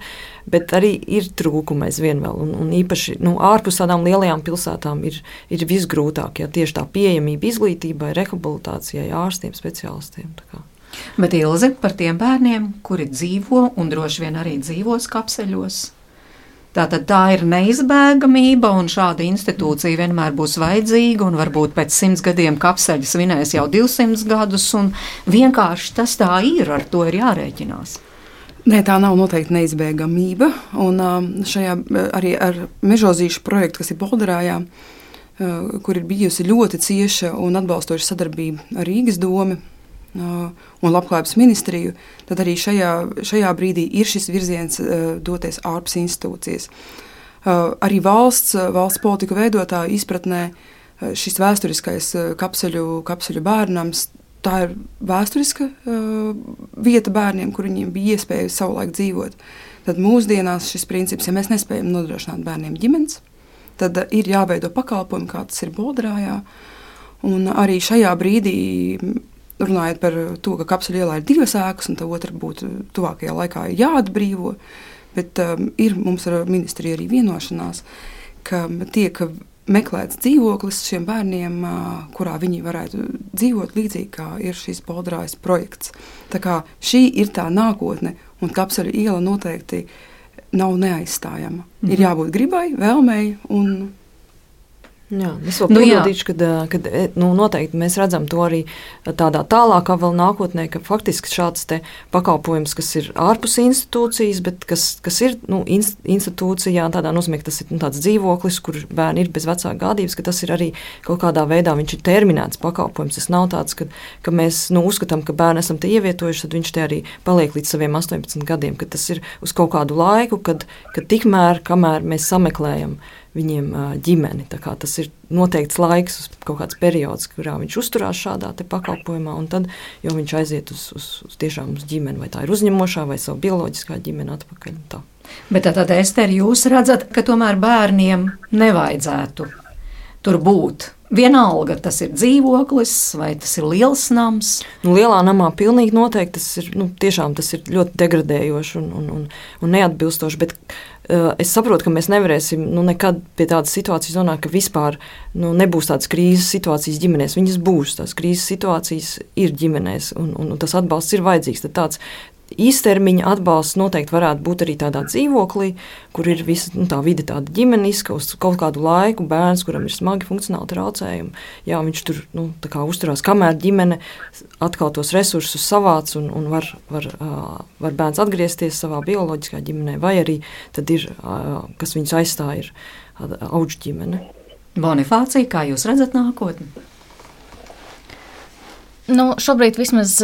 bet arī ir trūkumi aizvien vēl. Un, un īpaši nu, ārpus tādām lielajām pilsētām ir, ir visgrūtāk, ja tieši tā pieejamība izglītībai, rehabilitācijai, ārstiem, speciālistiem. Bet Ilze par tiem bērniem, kuri dzīvo un droši vien arī dzīvos kapseļos. Tātad tā ir neizbēgamība, un šāda institūcija vienmēr būs vajadzīga, un varbūt pēc simts gadiem kapseļi svinēs jau 200 gadus, un vienkārši tas tā ir, ar to ir jārēķinās. Nē, tā nav noteikti neizbēgamība. Un um, šajā arī ar mežozīšu projektu, kas ir Bolderājā, uh, kur ir bijusi ļoti cieša un atbalstoša sadarbība ar Rīgas domu, un labklājības ministriju, tad arī šajā, šajā brīdī ir šis virziens doties ārpus institūcijas. Arī valsts, valsts politika veidotāju izpratnē šis vēsturiskais kapseļu, kapseļu bērnams. Tā ir vēsturiska uh, vieta bērniem, kur viņiem bija iespēja savulaik dzīvot. Tad mūsdienās šis princips, ja mēs nespējam nodrošināt bērniem ģimenes, tad uh, ir jāveido pakalpojumi, kā tas ir Bolderājā. Un arī šajā brīdī runājot par to, ka kapsuļu ielā ir divas ēkas, un tā otra būtu tuvākajā laikā jāatbrīvo. Bet um, ir mums ar ministriju arī vienošanās, ka tiek meklēts dzīvoklis šiem bērniem, uh, kurā viņi varētu dzīvot līdzīgi kā ir šis Boldrājas projekts. Tā kā šī ir tā nākotne, un kapsuļu iela noteikti nav neaizstājama. Mm -hmm. Ir mhm. jābūt gribai, vēlmei un Jā, es vēl nu, piebildīšu, ka, ka nu, noteikti mēs redzam to arī tādā tālākā vēl nākotnē, ka faktiski šāds pakalpojums, kas ir ārpus institūcijas, bet kas, kas ir nu, institūcijā, tādā nozīmē, ka tas ir nu, tāds dzīvoklis, kur bērni ir bez vecāka gādības, ka tas ir arī kaut kādā veidā viņš ir terminēts pakalpojums. Tas nav tāds, ka, ka mēs nu, uzskatām, ka bērni esam te ievietojuši, tad viņš te arī paliek līdz saviem 18 gadiem, ka tas ir uz kaut kādu laiku, kad, kad tikmēr, kamēr mēs sameklējam viņiem ģimeni. Tas ir noteikts laiks, kaut kāds periods, kurā viņš uzturās šādā pakalpojumā, un tad jau viņš aiziet uz, uz, uz uz ģimeni, vai tā ir uzņemošā vai savu bioloģiskā ģimene atpakaļ. Tā. Bet tad, Ester, jūs redzat, ka tomēr bērniem nevajadzētu tur būt. Vienalga, tas ir dzīvoklis vai tas ir liels nams. Nu, lielā namā pilnīgi noteikti tas ir, nu, tas ir ļoti degradējoši un, un, un, un neatbilstoši. Bet uh, es saprotu, ka mēs nevarēsim nu, nekad pie tādas situācijas nonākt, ka vispār nu, nebūs tādas krīzes situācijas ģimenēs. Viņas būs, tās krīzes situācijas ir ģimenēs, un, un, un tas atbalsts ir vajadzīgs. Tad tāds īstermiņa atbalsts noteikti varētu būt arī tādā dzīvoklī, kur ir visa nu, tā vide tāda ģimeniska, uz kaut kādu laiku bērns, kuram ir smagi funkcionāli traucējumi. Jā, viņš tur nu, uzturās, kamēr ģimene atkal tos resursus savāc un, un var, var, var bērns atgriezties savā bioloģiskā ģimenē, vai arī ir, kas viņus aizstāja, ir auģu ģimene. Bonifācija, kā jūs redzat nākotni? Nu, šobrīd vismaz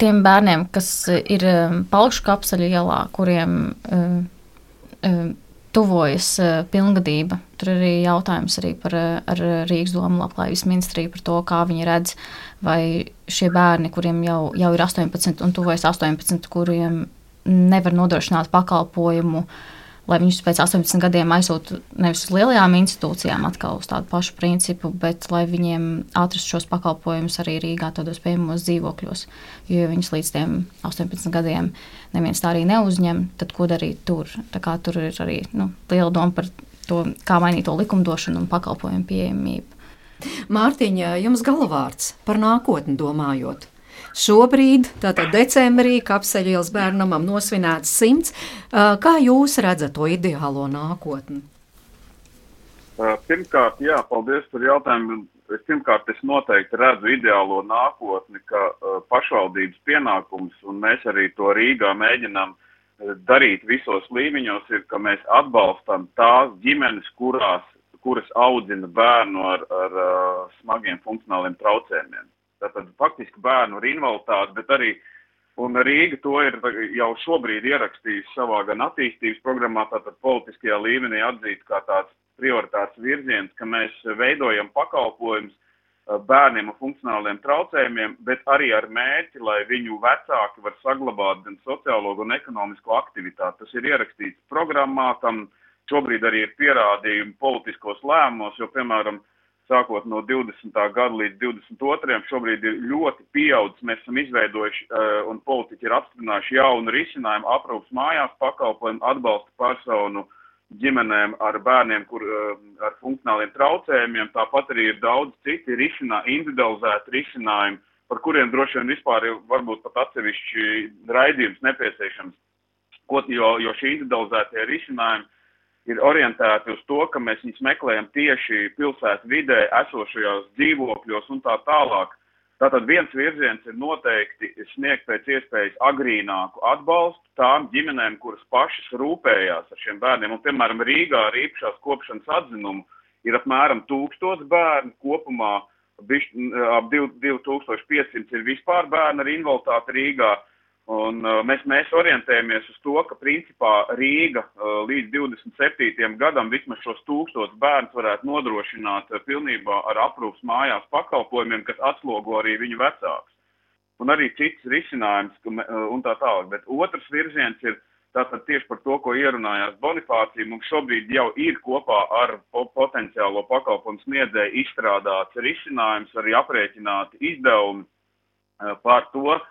tiem bērniem, kas ir um, palikšu kapsaļu ielā, kuriem um, um, tuvojas uh, pilngadība. Tur ir arī jautājums arī par uh, Rīgas domu labklājības ministriju par to, kā viņi redz, vai šie bērni, kuriem jau, jau ir 18 un tuvojas 18, kuriem nevar nodrošināt pakalpojumu uh, lai viņus pēc 18 gadiem aizsūtu nevis uz lielajām institūcijām, atkal uz tādu pašu principu, bet lai viņiem atrastu šos pakalpojumus arī Rīgā, tādos pieejamos dzīvokļos. Jo, ja viņus līdz 18 gadiem neviens tā arī neuzņem, tad ko darīt tur? Tur ir arī nu, liela doma par to, kā mainīt to likumdošanu un pakalpojumu pieejamību. Mārtiņa, jums galvārds par nākotni domājot. Šobrīd, tātad decembrī, kapseļu ielas bērnamam nosvinēts simts. Kā jūs redzat to ideālo nākotni? Pirmkārt, jā, paldies par jautājumu. Pirmkārt, es noteikti redzu ideālo nākotni, ka pašvaldības pienākums, un mēs arī to Rīgā mēģinām darīt visos līmeņos, ir, ka mēs atbalstam tās ģimenes, kurās, kuras audzina bērnu ar, ar smagiem funkcionāliem traucējumiem. Tātad faktiski bērnu ar invaliditāti, bet arī un Rīga to ir jau šobrīd ierakstījusi savā gan attīstības programmā, tātad politiskajā līmenī atzīt kā tāds prioritārs virziens, ka mēs veidojam pakalpojumus uh, bērniem ar funkcionāliem traucējumiem, bet arī ar mērķi, lai viņu vecāki var saglabāt gan sociālo, gan ekonomisko aktivitāti. Tas ir ierakstīts programmā, tam šobrīd arī ir pierādījumi politiskos lēmumos, jo, piemēram, sākot no 20. gada līdz 22. šobrīd ir ļoti pieaudzis. Mēs esam izveidojuši uh, un politiķi ir apstiprinājuši jaunu risinājumu aprūpas mājās pakalpojumu atbalstu personu ģimenēm ar bērniem, kur uh, ar funkcionāliem traucējumiem. Tāpat arī ir daudz citi risinā, individualizēti risinājumi, par kuriem droši vien vispār ir varbūt pat atsevišķi raidījums nepieciešams, ko, jo, jo šī individualizētie risinājumi ir orientēti uz to, ka mēs viņus meklējam tieši pilsētu vidē esošajos dzīvokļos un tā tālāk. Tātad viens virziens ir noteikti sniegt pēc iespējas agrīnāku atbalstu tām ģimenēm, kuras pašas rūpējās ar šiem bērniem. Un, piemēram, Rīgā ar īpašās kopšanas atzinumu ir apmēram tūkstots bērnu kopumā, ap 2500 ir vispār bērni ar invaliditāti Rīgā. Un, uh, mēs, mēs orientējamies uz to, ka principā Rīga uh, līdz 27. gadam vismaz šos tūkstotus bērnus varētu nodrošināt uh, pilnībā ar aprūpas mājās pakalpojumiem, kas atslogo arī viņu vecākus. Un arī cits risinājums uh, un tā tālāk. Bet otrs virziens ir tātad tieši par to, ko ierunājās Bonifācija. Mums šobrīd jau ir kopā ar po potenciālo pakalpojumu sniedzēju izstrādāts risinājums, arī aprēķināti izdevumi uh, par to, uh,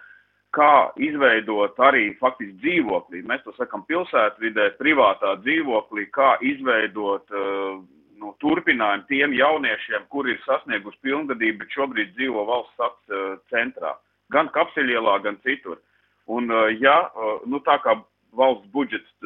kā izveidot arī faktiski dzīvoklī. Mēs to sakam pilsētvidē, privātā dzīvoklī, kā izveidot uh, nu, turpinājumu tiem jauniešiem, kuri ir sasnieguši pilngadību, bet šobrīd dzīvo valsts uh, centrā, gan kapseļielā, gan citur. Un, uh, ja, nu, tā kā valsts budžets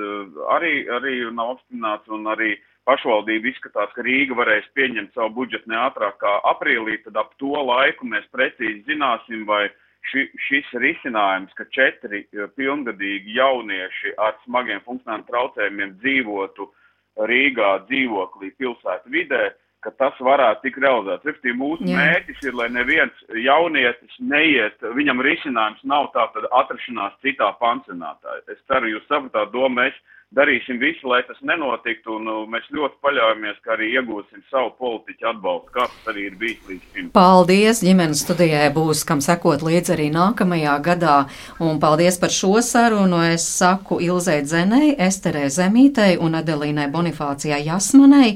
arī, arī nav apstiprināts un arī pašvaldība izskatās, ka Rīga varēs pieņemt savu budžetu neatrāk kā aprīlī, tad ap to laiku mēs precīzi zināsim, vai uh, ši, šis risinājums, ka četri eh, pilngadīgi jaunieši ar smagiem funkcionāliem traucējumiem dzīvotu Rīgā dzīvoklī pilsētu vidē, ka tas varētu tikt realizēts. Respektīvi, mūsu Jā. mērķis ir, lai neviens jaunietis neiet, viņam risinājums nav tā tad atrašanās citā pansionātā. Es ceru, jūs sapratāt domu, mēs darīsim visu, lai tas nenotiktu, un nu, mēs ļoti paļaujamies, ka arī iegūsim savu politiķu atbalstu, kā tas arī ir bijis līdz šim. Paldies! Ģimenes studijai būs, kam sekot līdzi arī nākamajā gadā, un paldies par šo sarunu. Es saku Ilzei Dzenei, Esterē Zemītei un Adelīnai Bonifācijai Jasmanai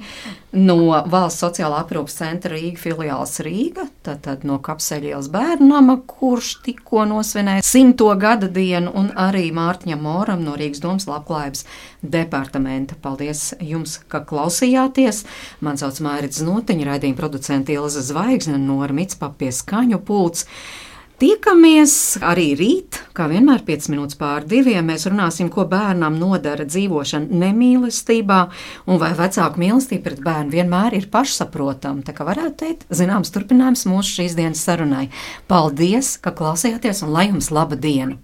no Valsts sociālā aprūpas centra Rīga filiāls Rīga, tātad no Kapseļielas bērnama, kurš tikko nosvinēja simto gada dienu, un arī Mārtiņam Moram no Rīgas domas labklājības departamenta. Paldies jums, ka klausījāties! Man sauc Mērits Notiņa, raidījuma producenta Ilza Zvaigzne un Nora Mitspap pie skaņu pults. Tiekamies arī rīt, kā vienmēr, 5 minūtes pār diviem. Mēs runāsim, ko bērnam nodara dzīvošana nemīlestībā, un vai vecāku mīlestība pret bērnu vienmēr ir pašsaprotama. Tā kā varētu teikt, zināms, turpinājums mūsu šīs dienas sarunai. Paldies, ka klausījāties, un lai jums laba diena!